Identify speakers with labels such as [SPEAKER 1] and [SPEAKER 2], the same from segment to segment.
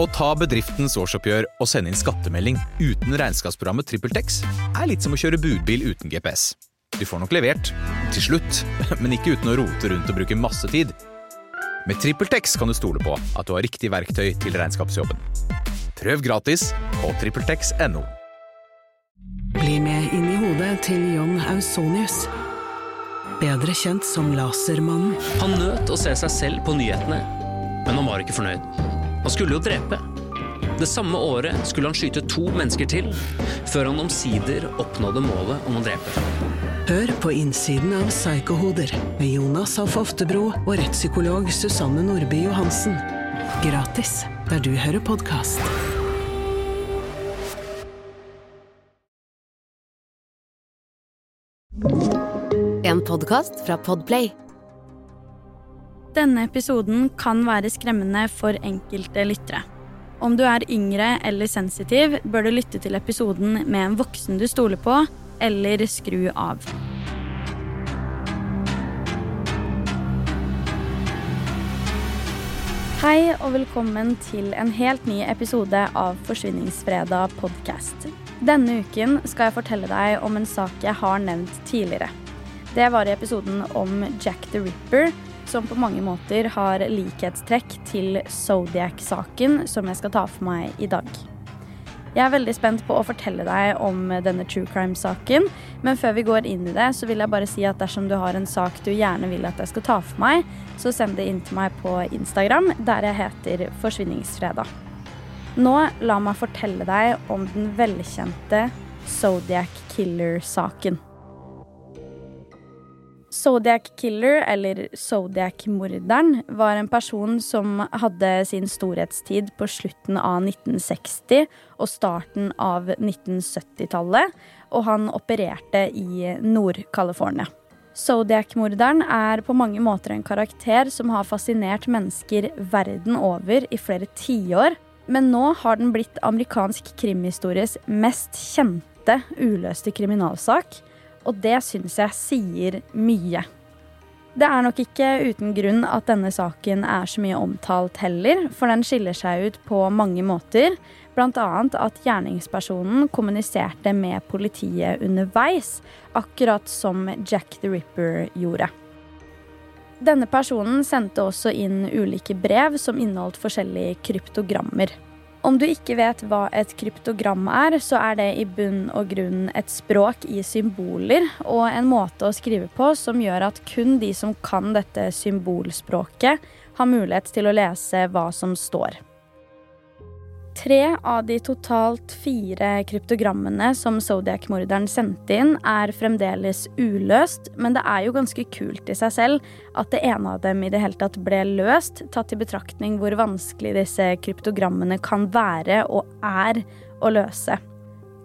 [SPEAKER 1] Å ta bedriftens årsoppgjør og sende inn skattemelding uten regnskapsprogrammet TrippelTex er litt som å kjøre budbil uten GPS. Du får nok levert, til slutt, men ikke uten å rote rundt og bruke masse tid. Med TrippelTex kan du stole på at du har riktig verktøy til regnskapsjobben. Prøv gratis på TrippelTex.no.
[SPEAKER 2] Bli med inn i hodet til John Ausonius. Bedre kjent som Lasermannen.
[SPEAKER 3] Han nøt å se seg selv på nyhetene, men han var ikke fornøyd. Han skulle jo drepe. Det samme året skulle han skyte to mennesker til, før han omsider oppnådde målet om å drepe.
[SPEAKER 2] Hør på innsiden av Psykohoder med Jonas Alf Oftebro og rettspsykolog Susanne Nordby Johansen. Gratis der du hører podkast.
[SPEAKER 4] En podkast fra Podplay.
[SPEAKER 5] Denne episoden kan være skremmende for enkelte lyttere. Om du er yngre eller sensitiv, bør du lytte til episoden med en voksen du stoler på, eller skru av. Hei og velkommen til en helt ny episode av Forsvinningsfredag podcast. Denne uken skal jeg fortelle deg om en sak jeg har nevnt tidligere. Det var i episoden om Jack the Ripper, som på mange måter har likhetstrekk til Zodiac-saken som jeg skal ta for meg i dag. Jeg er veldig spent på å fortelle deg om denne true crime-saken, men før vi går inn i det, så vil jeg bare si at dersom du har en sak du gjerne vil at jeg skal ta for meg, så send det inn til meg på Instagram, der jeg heter Forsvinningsfredag. Nå la meg fortelle deg om den velkjente Zodiac Killer-saken. Zodiac Killer, eller Zodiac-morderen, var en person som hadde sin storhetstid på slutten av 1960 og starten av 1970-tallet, og han opererte i Nord-California. Zodiac-morderen er på mange måter en karakter som har fascinert mennesker verden over i flere tiår, men nå har den blitt amerikansk krimhistories mest kjente uløste kriminalsak, og det syns jeg sier mye. Det er nok ikke uten grunn at denne saken er så mye omtalt heller, for den skiller seg ut på mange måter. Bl.a. at gjerningspersonen kommuniserte med politiet underveis, akkurat som Jack the Ripper gjorde. Denne personen sendte også inn ulike brev som inneholdt forskjellige kryptogrammer. Om du ikke vet hva et kryptogram er, så er det i bunn og grunn et språk i symboler og en måte å skrive på som gjør at kun de som kan dette symbolspråket, har mulighet til å lese hva som står. Tre av de totalt fire kryptogrammene som Zodiac-morderen sendte inn, er fremdeles uløst, men det er jo ganske kult i seg selv at det ene av dem i det hele tatt ble løst, tatt i betraktning hvor vanskelig disse kryptogrammene kan være og er å løse.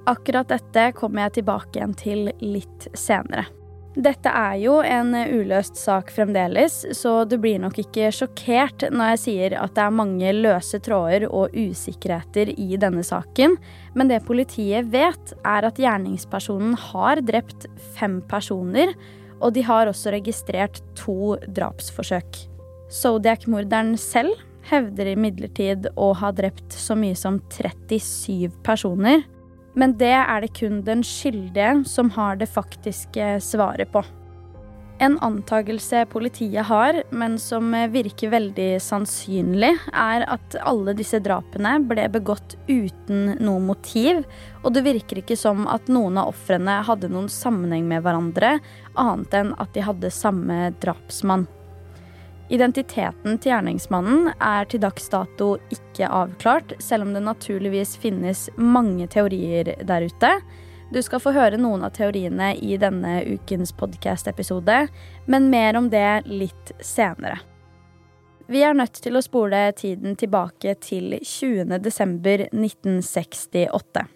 [SPEAKER 5] Akkurat dette kommer jeg tilbake igjen til litt senere. Dette er jo en uløst sak fremdeles, så du blir nok ikke sjokkert når jeg sier at det er mange løse tråder og usikkerheter i denne saken, men det politiet vet, er at gjerningspersonen har drept fem personer, og de har også registrert to drapsforsøk. Zodiac-morderen selv hevder imidlertid å ha drept så mye som 37 personer. Men det er det kun den skyldige som har det faktiske svaret på. En antakelse politiet har, men som virker veldig sannsynlig, er at alle disse drapene ble begått uten noe motiv, og det virker ikke som at noen av ofrene hadde noen sammenheng med hverandre, annet enn at de hadde samme drapsmann. Identiteten til gjerningsmannen er til dags dato ikke avklart, selv om det naturligvis finnes mange teorier der ute. Du skal få høre noen av teoriene i denne ukens podkast-episode, men mer om det litt senere. Vi er nødt til å spole tiden tilbake til 20. desember 1968.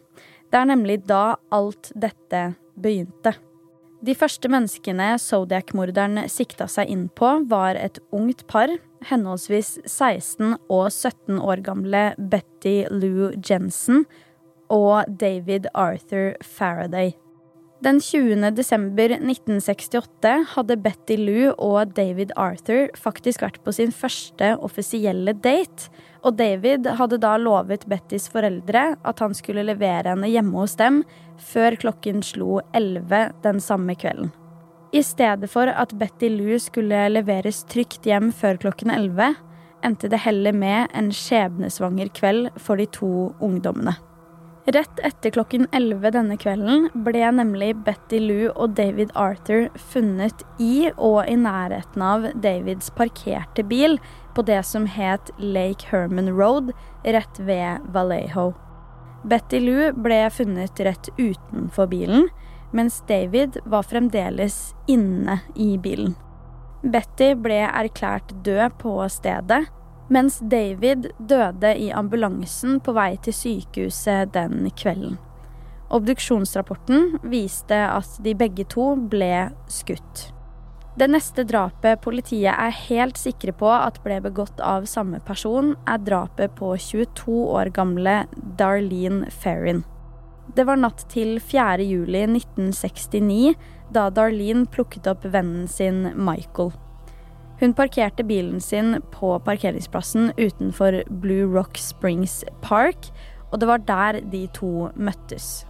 [SPEAKER 5] Det er nemlig da alt dette begynte. De første menneskene Zodiac-morderen sikta seg inn på, var et ungt par, henholdsvis 16 og 17 år gamle Betty Lou Jensen og David Arthur Faraday. Den 20. desember 1968 hadde Betty Lou og David Arthur faktisk vært på sin første offisielle date, og David hadde da lovet Bettys foreldre at han skulle levere henne hjemme hos dem før klokken slo 11 den samme kvelden. I stedet for at Betty Lou skulle leveres trygt hjem før klokken 11, endte det heller med en skjebnesvanger kveld for de to ungdommene. Rett etter klokken 11 denne kvelden ble nemlig Betty Lou og David Arthur funnet i og i nærheten av Davids parkerte bil på det som het Lake Herman Road, rett ved Vallejo. Betty Lou ble funnet rett utenfor bilen, mens David var fremdeles inne i bilen. Betty ble erklært død på stedet, mens David døde i ambulansen på vei til sykehuset den kvelden. Obduksjonsrapporten viste at de begge to ble skutt. Det neste drapet politiet er helt sikre på at ble begått av samme person, er drapet på 22 år gamle Darlene Ferrin. Det var natt til 4. juli 1969 da Darlene plukket opp vennen sin Michael. Hun parkerte bilen sin på parkeringsplassen utenfor Blue Rock Springs Park, og det var der de to møttes.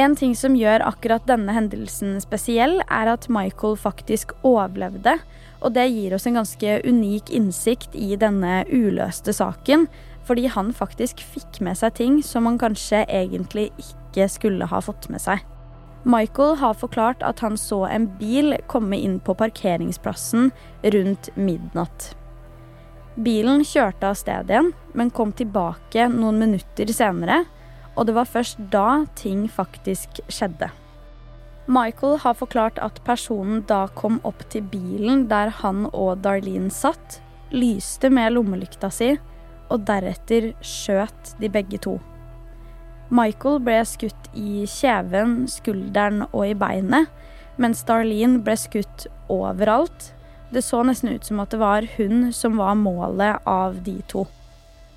[SPEAKER 5] En ting som gjør akkurat denne hendelsen spesiell, er at Michael faktisk overlevde. Og det gir oss en ganske unik innsikt i denne uløste saken. Fordi han faktisk fikk med seg ting som han kanskje egentlig ikke skulle ha fått med seg. Michael har forklart at han så en bil komme inn på parkeringsplassen rundt midnatt. Bilen kjørte av sted igjen, men kom tilbake noen minutter senere og det var først da ting faktisk skjedde. Michael har forklart at personen da kom opp til bilen der han og Darlene satt, lyste med lommelykta si, og deretter skjøt de begge to. Michael ble skutt i kjeven, skulderen og i beinet, mens Darlene ble skutt overalt. Det så nesten ut som at det var hun som var målet av de to.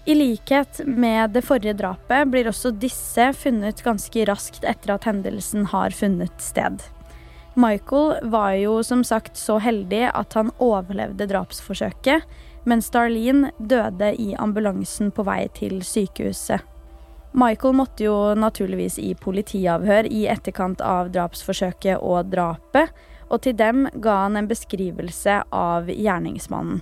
[SPEAKER 5] I likhet med det forrige drapet blir også disse funnet ganske raskt etter at hendelsen har funnet sted. Michael var jo som sagt så heldig at han overlevde drapsforsøket, mens Darlene døde i ambulansen på vei til sykehuset. Michael måtte jo naturligvis i politiavhør i etterkant av drapsforsøket og drapet, og til dem ga han en beskrivelse av gjerningsmannen.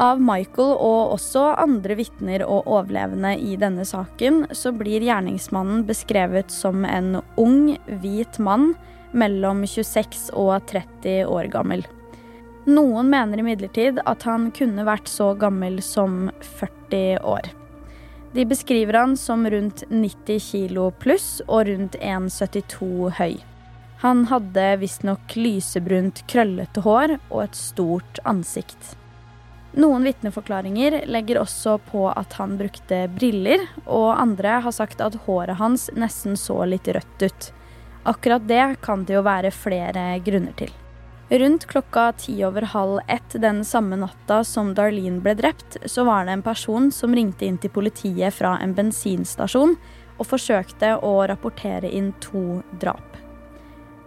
[SPEAKER 5] Av Michael og også andre vitner og overlevende i denne saken, så blir gjerningsmannen beskrevet som en ung, hvit mann mellom 26 og 30 år gammel. Noen mener imidlertid at han kunne vært så gammel som 40 år. De beskriver han som rundt 90 kilo pluss og rundt 1,72 høy. Han hadde visstnok lysebrunt, krøllete hår og et stort ansikt. Noen vitneforklaringer legger også på at han brukte briller, og andre har sagt at håret hans nesten så litt rødt ut. Akkurat det kan det jo være flere grunner til. Rundt klokka ti over halv ett den samme natta som Darlene ble drept, så var det en person som ringte inn til politiet fra en bensinstasjon og forsøkte å rapportere inn to drap.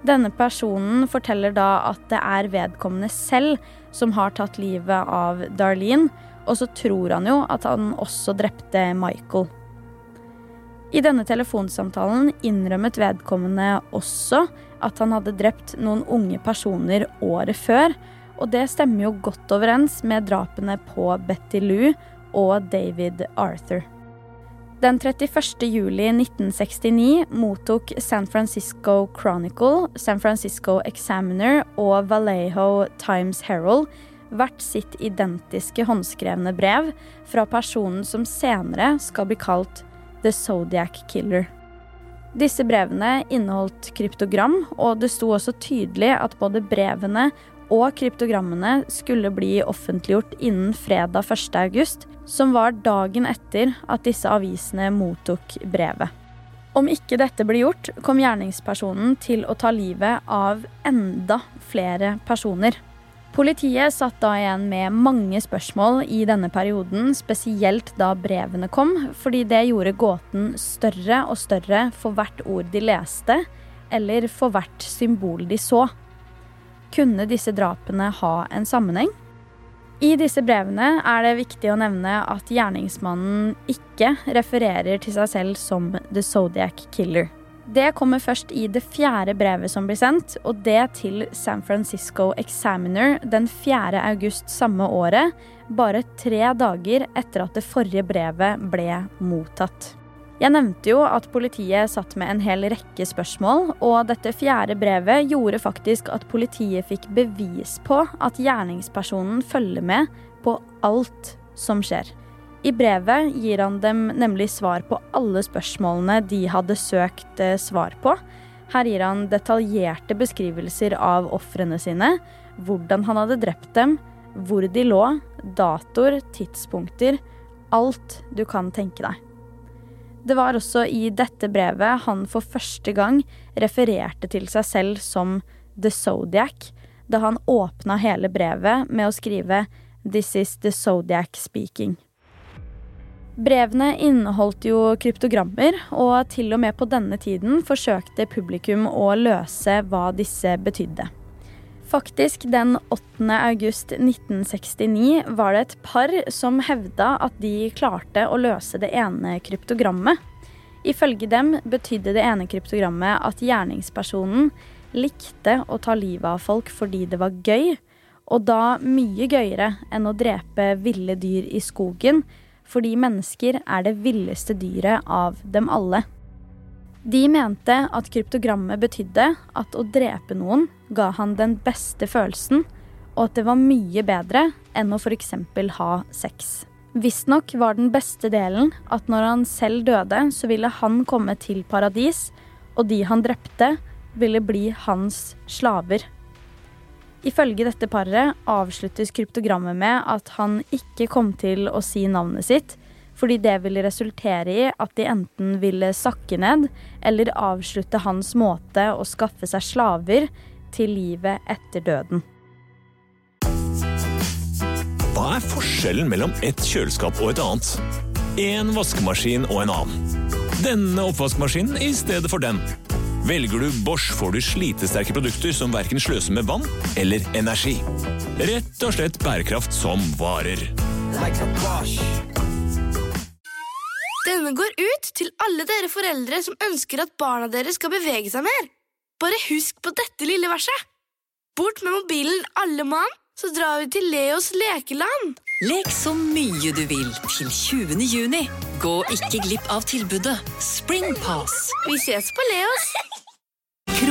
[SPEAKER 5] Denne personen forteller da at det er vedkommende selv som har tatt livet av Darlene, og så tror han jo at han også drepte Michael. I denne telefonsamtalen innrømmet vedkommende også at han hadde drept noen unge personer året før, og det stemmer jo godt overens med drapene på Betty Lou og David Arthur. Den 31. juli 1969 mottok San Francisco Chronicle, San Francisco Examiner og Vallejo Times Herald hvert sitt identiske håndskrevne brev fra personen som senere skal bli kalt The Zodiac Killer. Disse brevene inneholdt kryptogram, og det sto også tydelig at både brevene og kryptogrammene skulle bli offentliggjort innen fredag 1. august, som var dagen etter at disse avisene mottok brevet. Om ikke dette ble gjort, kom gjerningspersonen til å ta livet av enda flere personer. Politiet satt da igjen med mange spørsmål i denne perioden, spesielt da brevene kom, fordi det gjorde gåten større og større for hvert ord de leste, eller for hvert symbol de så. Kunne disse drapene ha en sammenheng? I disse brevene er det viktig å nevne at gjerningsmannen ikke refererer til seg selv som The Zodiac Killer. Det kommer først i det fjerde brevet som blir sendt, og det til San Francisco Examiner den 4. august samme året, bare tre dager etter at det forrige brevet ble mottatt. Jeg nevnte jo at politiet satt med en hel rekke spørsmål, og dette fjerde brevet gjorde faktisk at politiet fikk bevis på at gjerningspersonen følger med på alt som skjer. I brevet gir han dem nemlig svar på alle spørsmålene de hadde søkt eh, svar på. Her gir han detaljerte beskrivelser av ofrene sine, hvordan han hadde drept dem, hvor de lå, datoer, tidspunkter Alt du kan tenke deg. Det var også i dette brevet han for første gang refererte til seg selv som The Zodiac, da han åpna hele brevet med å skrive This is the Zodiac speaking. Brevene inneholdt jo kryptogrammer, og til og med på denne tiden forsøkte publikum å løse hva disse betydde. Faktisk, den 8. august 1969 var det et par som hevda at de klarte å løse det ene kryptogrammet. Ifølge dem betydde det ene kryptogrammet at gjerningspersonen likte å ta livet av folk fordi det var gøy, og da mye gøyere enn å drepe ville dyr i skogen, fordi mennesker er det villeste dyret av dem alle. De mente at kryptogrammet betydde at å drepe noen ga han den beste følelsen, og at det var mye bedre enn å f.eks. ha sex. Visstnok var den beste delen at når han selv døde, så ville han komme til paradis, og de han drepte, ville bli hans slaver. Ifølge dette paret avsluttes kryptogrammet med at han ikke kom til å si navnet sitt, fordi det ville resultere i at de enten ville sakke ned eller avslutte hans måte å skaffe seg slaver til livet etter døden.
[SPEAKER 6] Hva er forskjellen mellom et kjøleskap og et annet? En vaskemaskin og en annen. Denne oppvaskmaskinen i stedet for den. Velger du Bosch, får du slitesterke produkter som verken sløser med vann eller energi. Rett og slett bærekraft som varer.
[SPEAKER 7] Denne går ut til alle dere foreldre som ønsker at barna deres skal bevege seg mer. Bare husk på dette lille verset. Bort med mobilen, alle mann, så drar vi til Leos lekeland.
[SPEAKER 8] Lek så mye du vil til 20. juni. Gå ikke glipp av tilbudet Springpass.
[SPEAKER 7] Vi ses på Leos.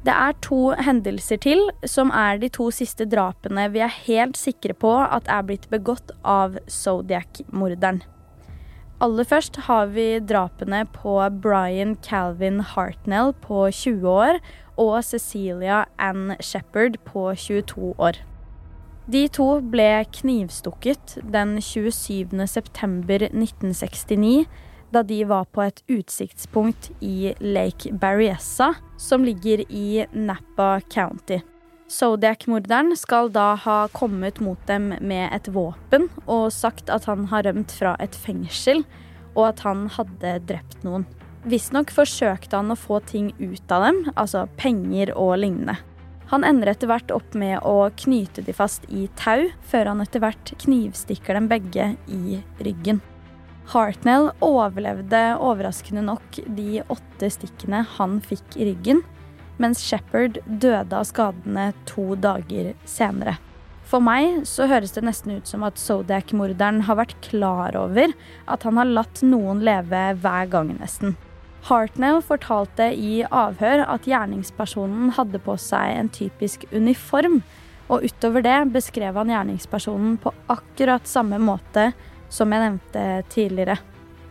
[SPEAKER 5] Det er to hendelser til som er de to siste drapene vi er helt sikre på at er blitt begått av Zodiac-morderen. Aller først har vi drapene på Brian Calvin Hartnell på 20 år og Cecilia Ann Shepherd på 22 år. De to ble knivstukket den 27. september 1969 da de var på et utsiktspunkt i Lake Berryessa, som ligger i Napa County. Zodiac-morderen skal da ha kommet mot dem med et våpen og sagt at han har rømt fra et fengsel, og at han hadde drept noen. Visstnok forsøkte han å få ting ut av dem, altså penger og lignende. Han ender etter hvert opp med å knyte de fast i tau, før han etter hvert knivstikker dem begge i ryggen. Hartnell overlevde overraskende nok de åtte stikkene han fikk i ryggen, mens Shepherd døde av skadene to dager senere. For meg så høres det nesten ut som at Zodiac-morderen har vært klar over at han har latt noen leve hver gang, nesten. Hartnell fortalte i avhør at gjerningspersonen hadde på seg en typisk uniform, og utover det beskrev han gjerningspersonen på akkurat samme måte som jeg nevnte tidligere.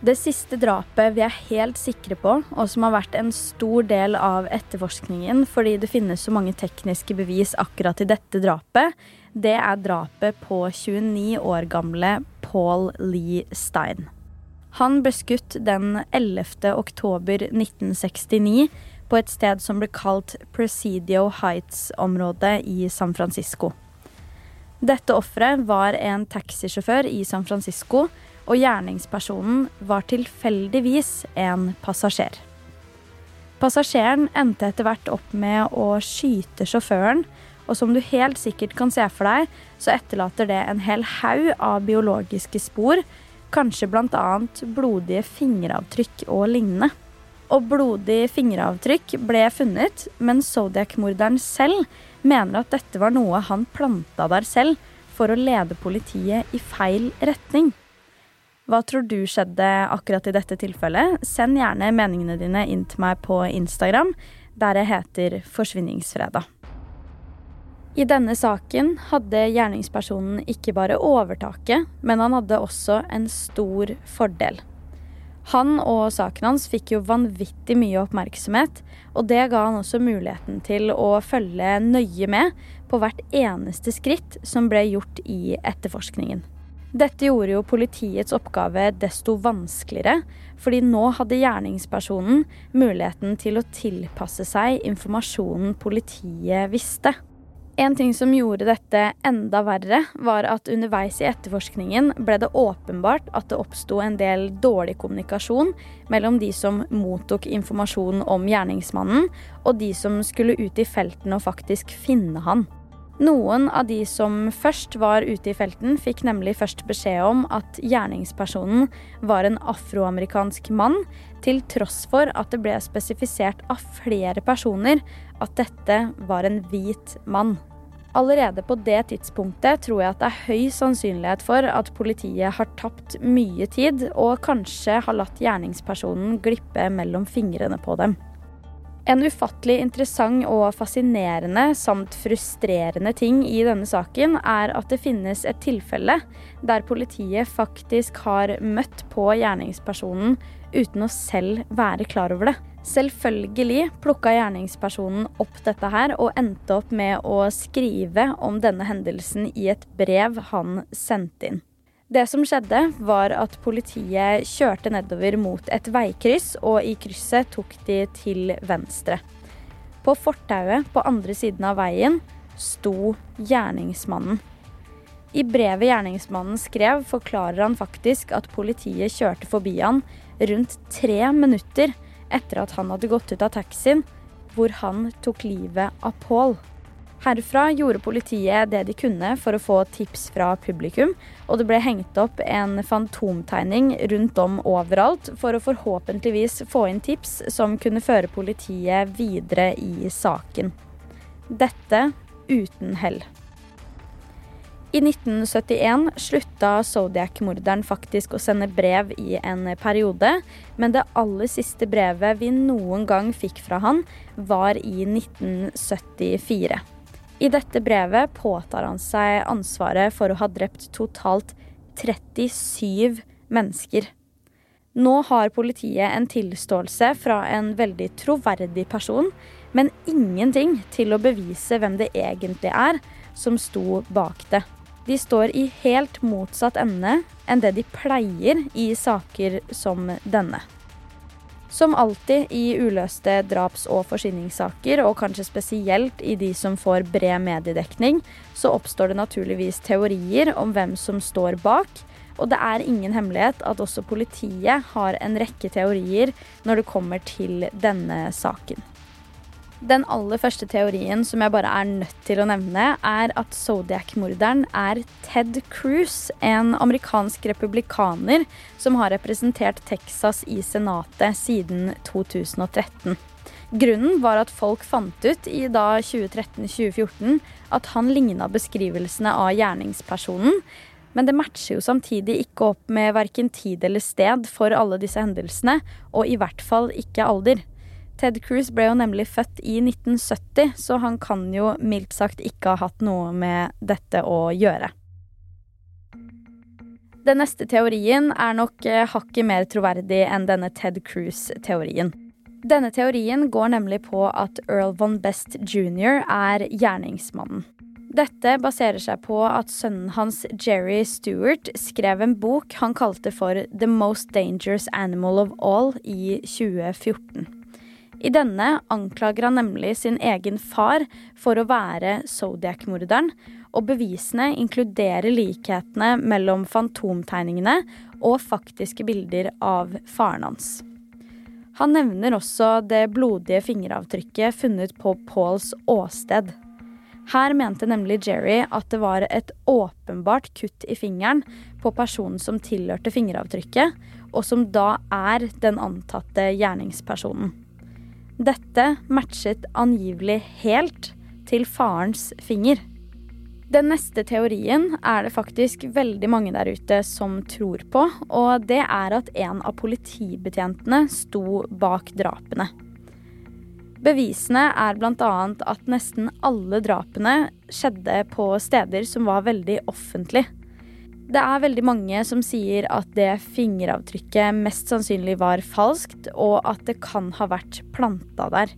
[SPEAKER 5] Det siste drapet vi er helt sikre på, og som har vært en stor del av etterforskningen fordi det finnes så mange tekniske bevis akkurat i dette drapet, det er drapet på 29 år gamle Paul Lee Stein. Han ble skutt den 11. oktober 1969 på et sted som ble kalt Presidio Heights-området i San Francisco. Dette offeret var en taxisjåfør i San Francisco, og gjerningspersonen var tilfeldigvis en passasjer. Passasjeren endte etter hvert opp med å skyte sjåføren, og som du helt sikkert kan se for deg, så etterlater det en hel haug av biologiske spor kanskje bl.a. blodige fingeravtrykk og lignende. Og blodig fingeravtrykk ble funnet, men Zodiac-morderen selv mener at dette var noe han planta der selv for å lede politiet i feil retning. Hva tror du skjedde akkurat i dette tilfellet? Send gjerne meningene dine inn til meg på Instagram, der jeg heter Forsvinningsfredag. I denne saken hadde gjerningspersonen ikke bare overtaket, men han hadde også en stor fordel. Han og saken hans fikk jo vanvittig mye oppmerksomhet, og det ga han også muligheten til å følge nøye med på hvert eneste skritt som ble gjort i etterforskningen. Dette gjorde jo politiets oppgave desto vanskeligere, fordi nå hadde gjerningspersonen muligheten til å tilpasse seg informasjonen politiet visste. En ting som gjorde dette enda verre, var at underveis i etterforskningen ble det åpenbart at det oppsto en del dårlig kommunikasjon mellom de som mottok informasjon om gjerningsmannen, og de som skulle ut i felten og faktisk finne han. Noen av de som først var ute i felten, fikk nemlig først beskjed om at gjerningspersonen var en afroamerikansk mann, til tross for at det ble spesifisert av flere personer at dette var en hvit mann. Allerede på det tidspunktet tror jeg at det er høy sannsynlighet for at politiet har tapt mye tid, og kanskje har latt gjerningspersonen glippe mellom fingrene på dem. En ufattelig interessant og fascinerende samt frustrerende ting i denne saken er at det finnes et tilfelle der politiet faktisk har møtt på gjerningspersonen uten å selv være klar over det. Selvfølgelig plukka gjerningspersonen opp dette her og endte opp med å skrive om denne hendelsen i et brev han sendte inn. Det som skjedde, var at politiet kjørte nedover mot et veikryss, og i krysset tok de til venstre. På fortauet på andre siden av veien sto gjerningsmannen. I brevet gjerningsmannen skrev, forklarer han faktisk at politiet kjørte forbi han rundt tre minutter etter at han hadde gått ut av taxien, hvor han tok livet av Paul. Herfra gjorde politiet det de kunne for å få tips fra publikum, og det ble hengt opp en fantomtegning rundt om overalt for å forhåpentligvis få inn tips som kunne føre politiet videre i saken. Dette uten hell. I 1971 slutta Zodiac-morderen faktisk å sende brev i en periode, men det aller siste brevet vi noen gang fikk fra han, var i 1974. I dette brevet påtar han seg ansvaret for å ha drept totalt 37 mennesker. Nå har politiet en tilståelse fra en veldig troverdig person, men ingenting til å bevise hvem det egentlig er som sto bak det. De står i helt motsatt ende enn det de pleier i saker som denne. Som alltid i uløste draps- og forsyningssaker, og kanskje spesielt i de som får bred mediedekning, så oppstår det naturligvis teorier om hvem som står bak, Og det er ingen hemmelighet at også politiet har en rekke teorier når det kommer til denne saken. Den aller første teorien som jeg bare er nødt til å nevne, er at Zodiac-morderen er Ted Cruz, en amerikansk republikaner som har representert Texas i Senatet siden 2013. Grunnen var at folk fant ut i da 2013-2014 at han ligna beskrivelsene av gjerningspersonen, men det matcher jo samtidig ikke opp med verken tid eller sted for alle disse hendelsene, og i hvert fall ikke alder. Ted Cruz ble jo nemlig født i 1970, så han kan jo mildt sagt ikke ha hatt noe med dette å gjøre. Den neste teorien er nok eh, hakket mer troverdig enn denne Ted Cruz-teorien. Denne teorien går nemlig på at Earl von Best jr. er gjerningsmannen. Dette baserer seg på at sønnen hans Jerry Stewart skrev en bok han kalte for The Most Dangerous Animal of All i 2014. I denne anklager han nemlig sin egen far for å være Zodiac-morderen, og bevisene inkluderer likhetene mellom fantomtegningene og faktiske bilder av faren hans. Han nevner også det blodige fingeravtrykket funnet på Pauls åsted. Her mente nemlig Jerry at det var et åpenbart kutt i fingeren på personen som tilhørte fingeravtrykket, og som da er den antatte gjerningspersonen. Dette matchet angivelig helt til farens finger. Den neste teorien er det faktisk veldig mange der ute som tror på, og det er at en av politibetjentene sto bak drapene. Bevisene er bl.a. at nesten alle drapene skjedde på steder som var veldig offentlige. Det er veldig mange som sier at det fingeravtrykket mest sannsynlig var falskt, og at det kan ha vært planta der.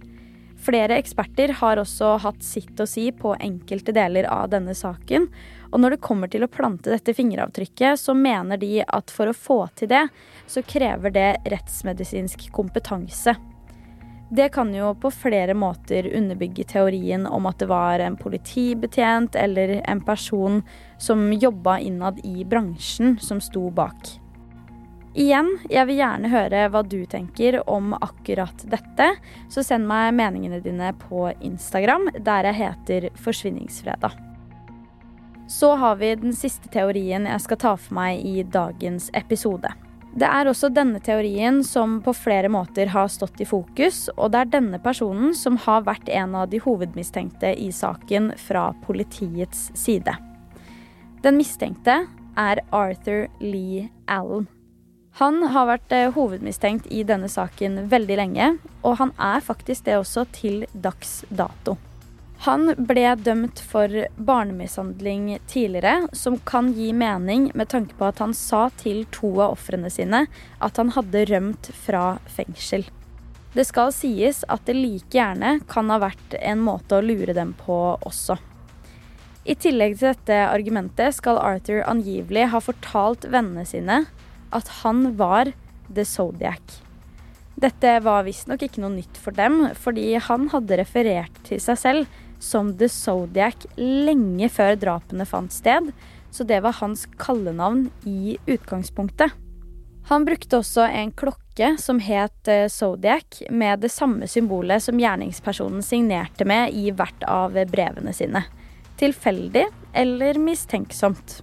[SPEAKER 5] Flere eksperter har også hatt sitt å si på enkelte deler av denne saken. Og når det kommer til å plante dette fingeravtrykket, så mener de at for å få til det, så krever det rettsmedisinsk kompetanse. Det kan jo på flere måter underbygge teorien om at det var en politibetjent eller en person som jobba innad i bransjen, som sto bak. Igjen, jeg vil gjerne høre hva du tenker om akkurat dette, så send meg meningene dine på Instagram, der jeg heter Forsvinningsfredag. Så har vi den siste teorien jeg skal ta for meg i dagens episode. Det er også denne teorien som på flere måter har stått i fokus, og det er denne personen som har vært en av de hovedmistenkte i saken fra politiets side. Den mistenkte er Arthur Lee Allen. Han har vært eh, hovedmistenkt i denne saken veldig lenge, og han er faktisk det også til dags dato. Han ble dømt for barnemishandling tidligere, som kan gi mening med tanke på at han sa til to av ofrene sine at han hadde rømt fra fengsel. Det skal sies at det like gjerne kan ha vært en måte å lure dem på også. I tillegg til dette argumentet skal Arthur angivelig ha fortalt vennene sine at han var The Zodiac. Dette var visstnok ikke noe nytt for dem, fordi han hadde referert til seg selv som The Zodiac lenge før drapene fant sted, så det var hans kallenavn i utgangspunktet. Han brukte også en klokke som het eh, Zodiac, med det samme symbolet som gjerningspersonen signerte med i hvert av brevene sine. Tilfeldig eller mistenksomt.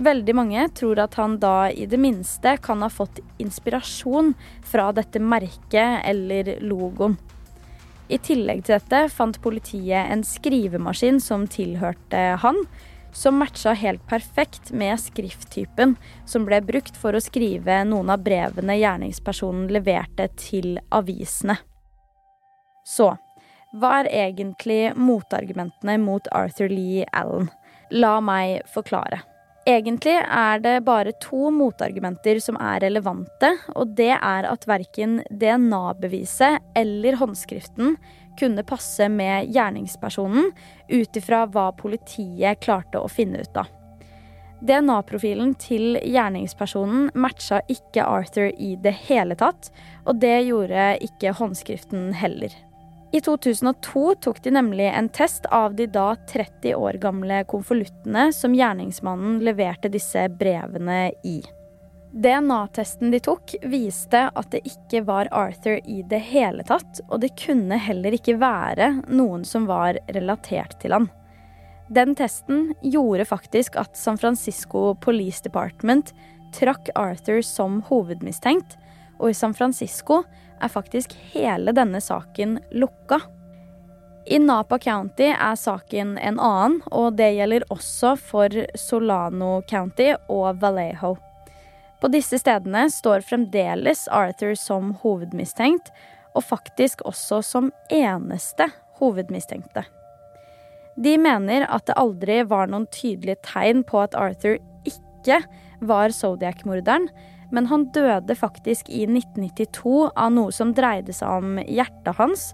[SPEAKER 5] Veldig mange tror at han da i det minste kan ha fått inspirasjon fra dette merket eller logoen. I tillegg til dette fant politiet en skrivemaskin som tilhørte han, som matcha helt perfekt med skrifttypen som ble brukt for å skrive noen av brevene gjerningspersonen leverte til avisene. Så hva er egentlig motargumentene mot Arthur Lee Allen? La meg forklare. Egentlig er det bare to motargumenter som er relevante, og det er at verken DNA-beviset eller håndskriften kunne passe med gjerningspersonen ut ifra hva politiet klarte å finne ut av. DNA-profilen til gjerningspersonen matcha ikke Arthur i det hele tatt, og det gjorde ikke håndskriften heller. I 2002 tok de nemlig en test av de da 30 år gamle konvoluttene som gjerningsmannen leverte disse brevene i. DNA-testen de tok, viste at det ikke var Arthur i det hele tatt, og det kunne heller ikke være noen som var relatert til han. Den testen gjorde faktisk at San Francisco Police Department trakk Arthur som hovedmistenkt, og i San Francisco er faktisk hele denne saken lukka. I Napa County er saken en annen, og det gjelder også for Solano County og Vallejo. På disse stedene står fremdeles Arthur som hovedmistenkt, og faktisk også som eneste hovedmistenkte. De mener at det aldri var noen tydelige tegn på at Arthur ikke var Zodiac-morderen, men han døde faktisk i 1992 av noe som dreide seg om hjertet hans,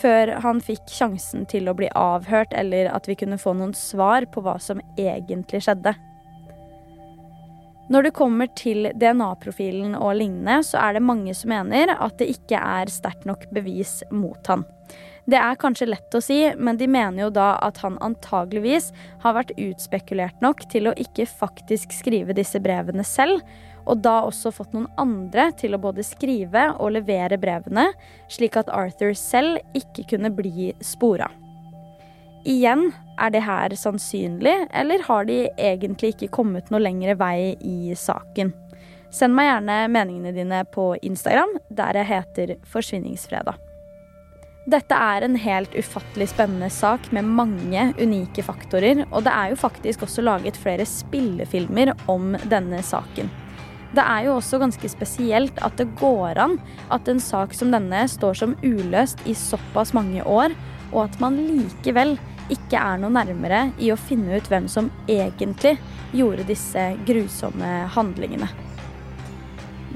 [SPEAKER 5] før han fikk sjansen til å bli avhørt, eller at vi kunne få noen svar på hva som egentlig skjedde. Når det kommer til DNA-profilen og lignende, så er det mange som mener at det ikke er sterkt nok bevis mot han. Det er kanskje lett å si, men de mener jo da at han antageligvis har vært utspekulert nok til å ikke faktisk skrive disse brevene selv, og da også fått noen andre til å både skrive og levere brevene, slik at Arthur selv ikke kunne bli spora. Igjen, er det her sannsynlig, eller har de egentlig ikke kommet noe lengre vei i saken? Send meg gjerne meningene dine på Instagram, der jeg heter Forsvinningsfredag. Dette er en helt ufattelig spennende sak med mange unike faktorer, og det er jo faktisk også laget flere spillefilmer om denne saken. Det er jo også ganske spesielt at det går an at en sak som denne står som uløst i såpass mange år, og at man likevel ikke er noe nærmere i å finne ut hvem som egentlig gjorde disse grusomme handlingene.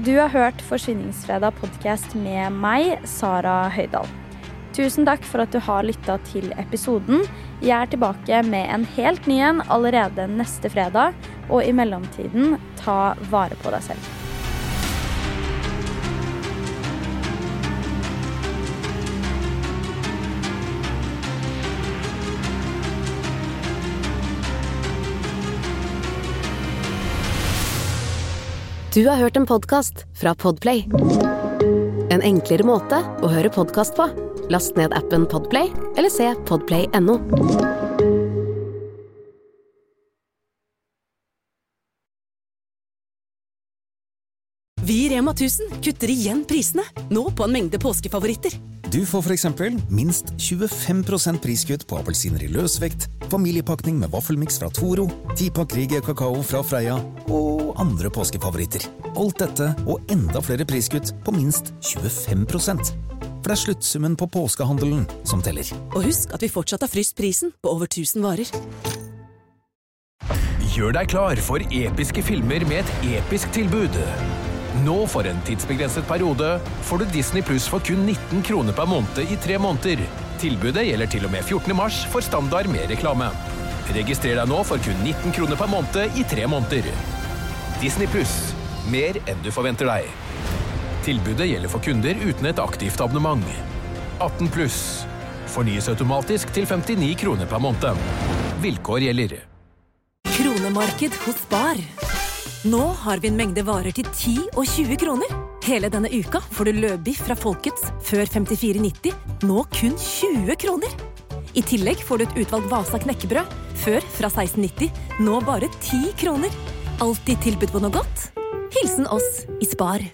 [SPEAKER 5] Du har hørt Forsvinningsfredag podkast med meg, Sara Høydahl. Tusen takk for at du har lytta til episoden. Jeg er tilbake med en helt ny en allerede neste fredag. Og i mellomtiden, ta vare på deg selv.
[SPEAKER 4] Du har hørt en podkast fra Podplay. En enklere måte å høre podkast på. Last ned appen Podplay eller se podplay.no.
[SPEAKER 9] Vi i Rema 1000 kutter igjen prisene, nå på en mengde påskefavoritter.
[SPEAKER 10] Du får f.eks. minst 25% priskutt på appelsiner i løsvekt, familiepakning med vaffelmiks fra Toro, tipakk rige kakao fra Freia og andre påskefavoritter. Alt dette og enda flere priskutt på minst 25 For det er sluttsummen på påskehandelen som teller.
[SPEAKER 9] Og husk at vi fortsatt har fryst prisen på over 1000 varer.
[SPEAKER 11] Gjør deg klar for episke filmer med et episk tilbud. Nå for en tidsbegrenset periode får du Disney Pluss for kun 19 kroner per måned i tre måneder. Tilbudet gjelder til og med 14. mars for standard med reklame. Registrer deg nå for kun 19 kroner per måned i tre måneder. Disney Pluss. Mer enn du forventer deg. Tilbudet gjelder for kunder uten et aktivt abonnement. 18 pluss. Fornyes automatisk til 59 kroner per måned. Vilkår gjelder.
[SPEAKER 12] Kronemarked hos Bar. Nå har vi en mengde varer til 10 og 20 kroner. Hele denne uka får du løbiff fra Folkets før 54,90, nå kun 20 kroner. I tillegg får du et utvalgt Vasa knekkebrød, før fra 16,90, nå bare 10 kroner. Alltid tilbud på noe godt. Hilsen oss i Spar.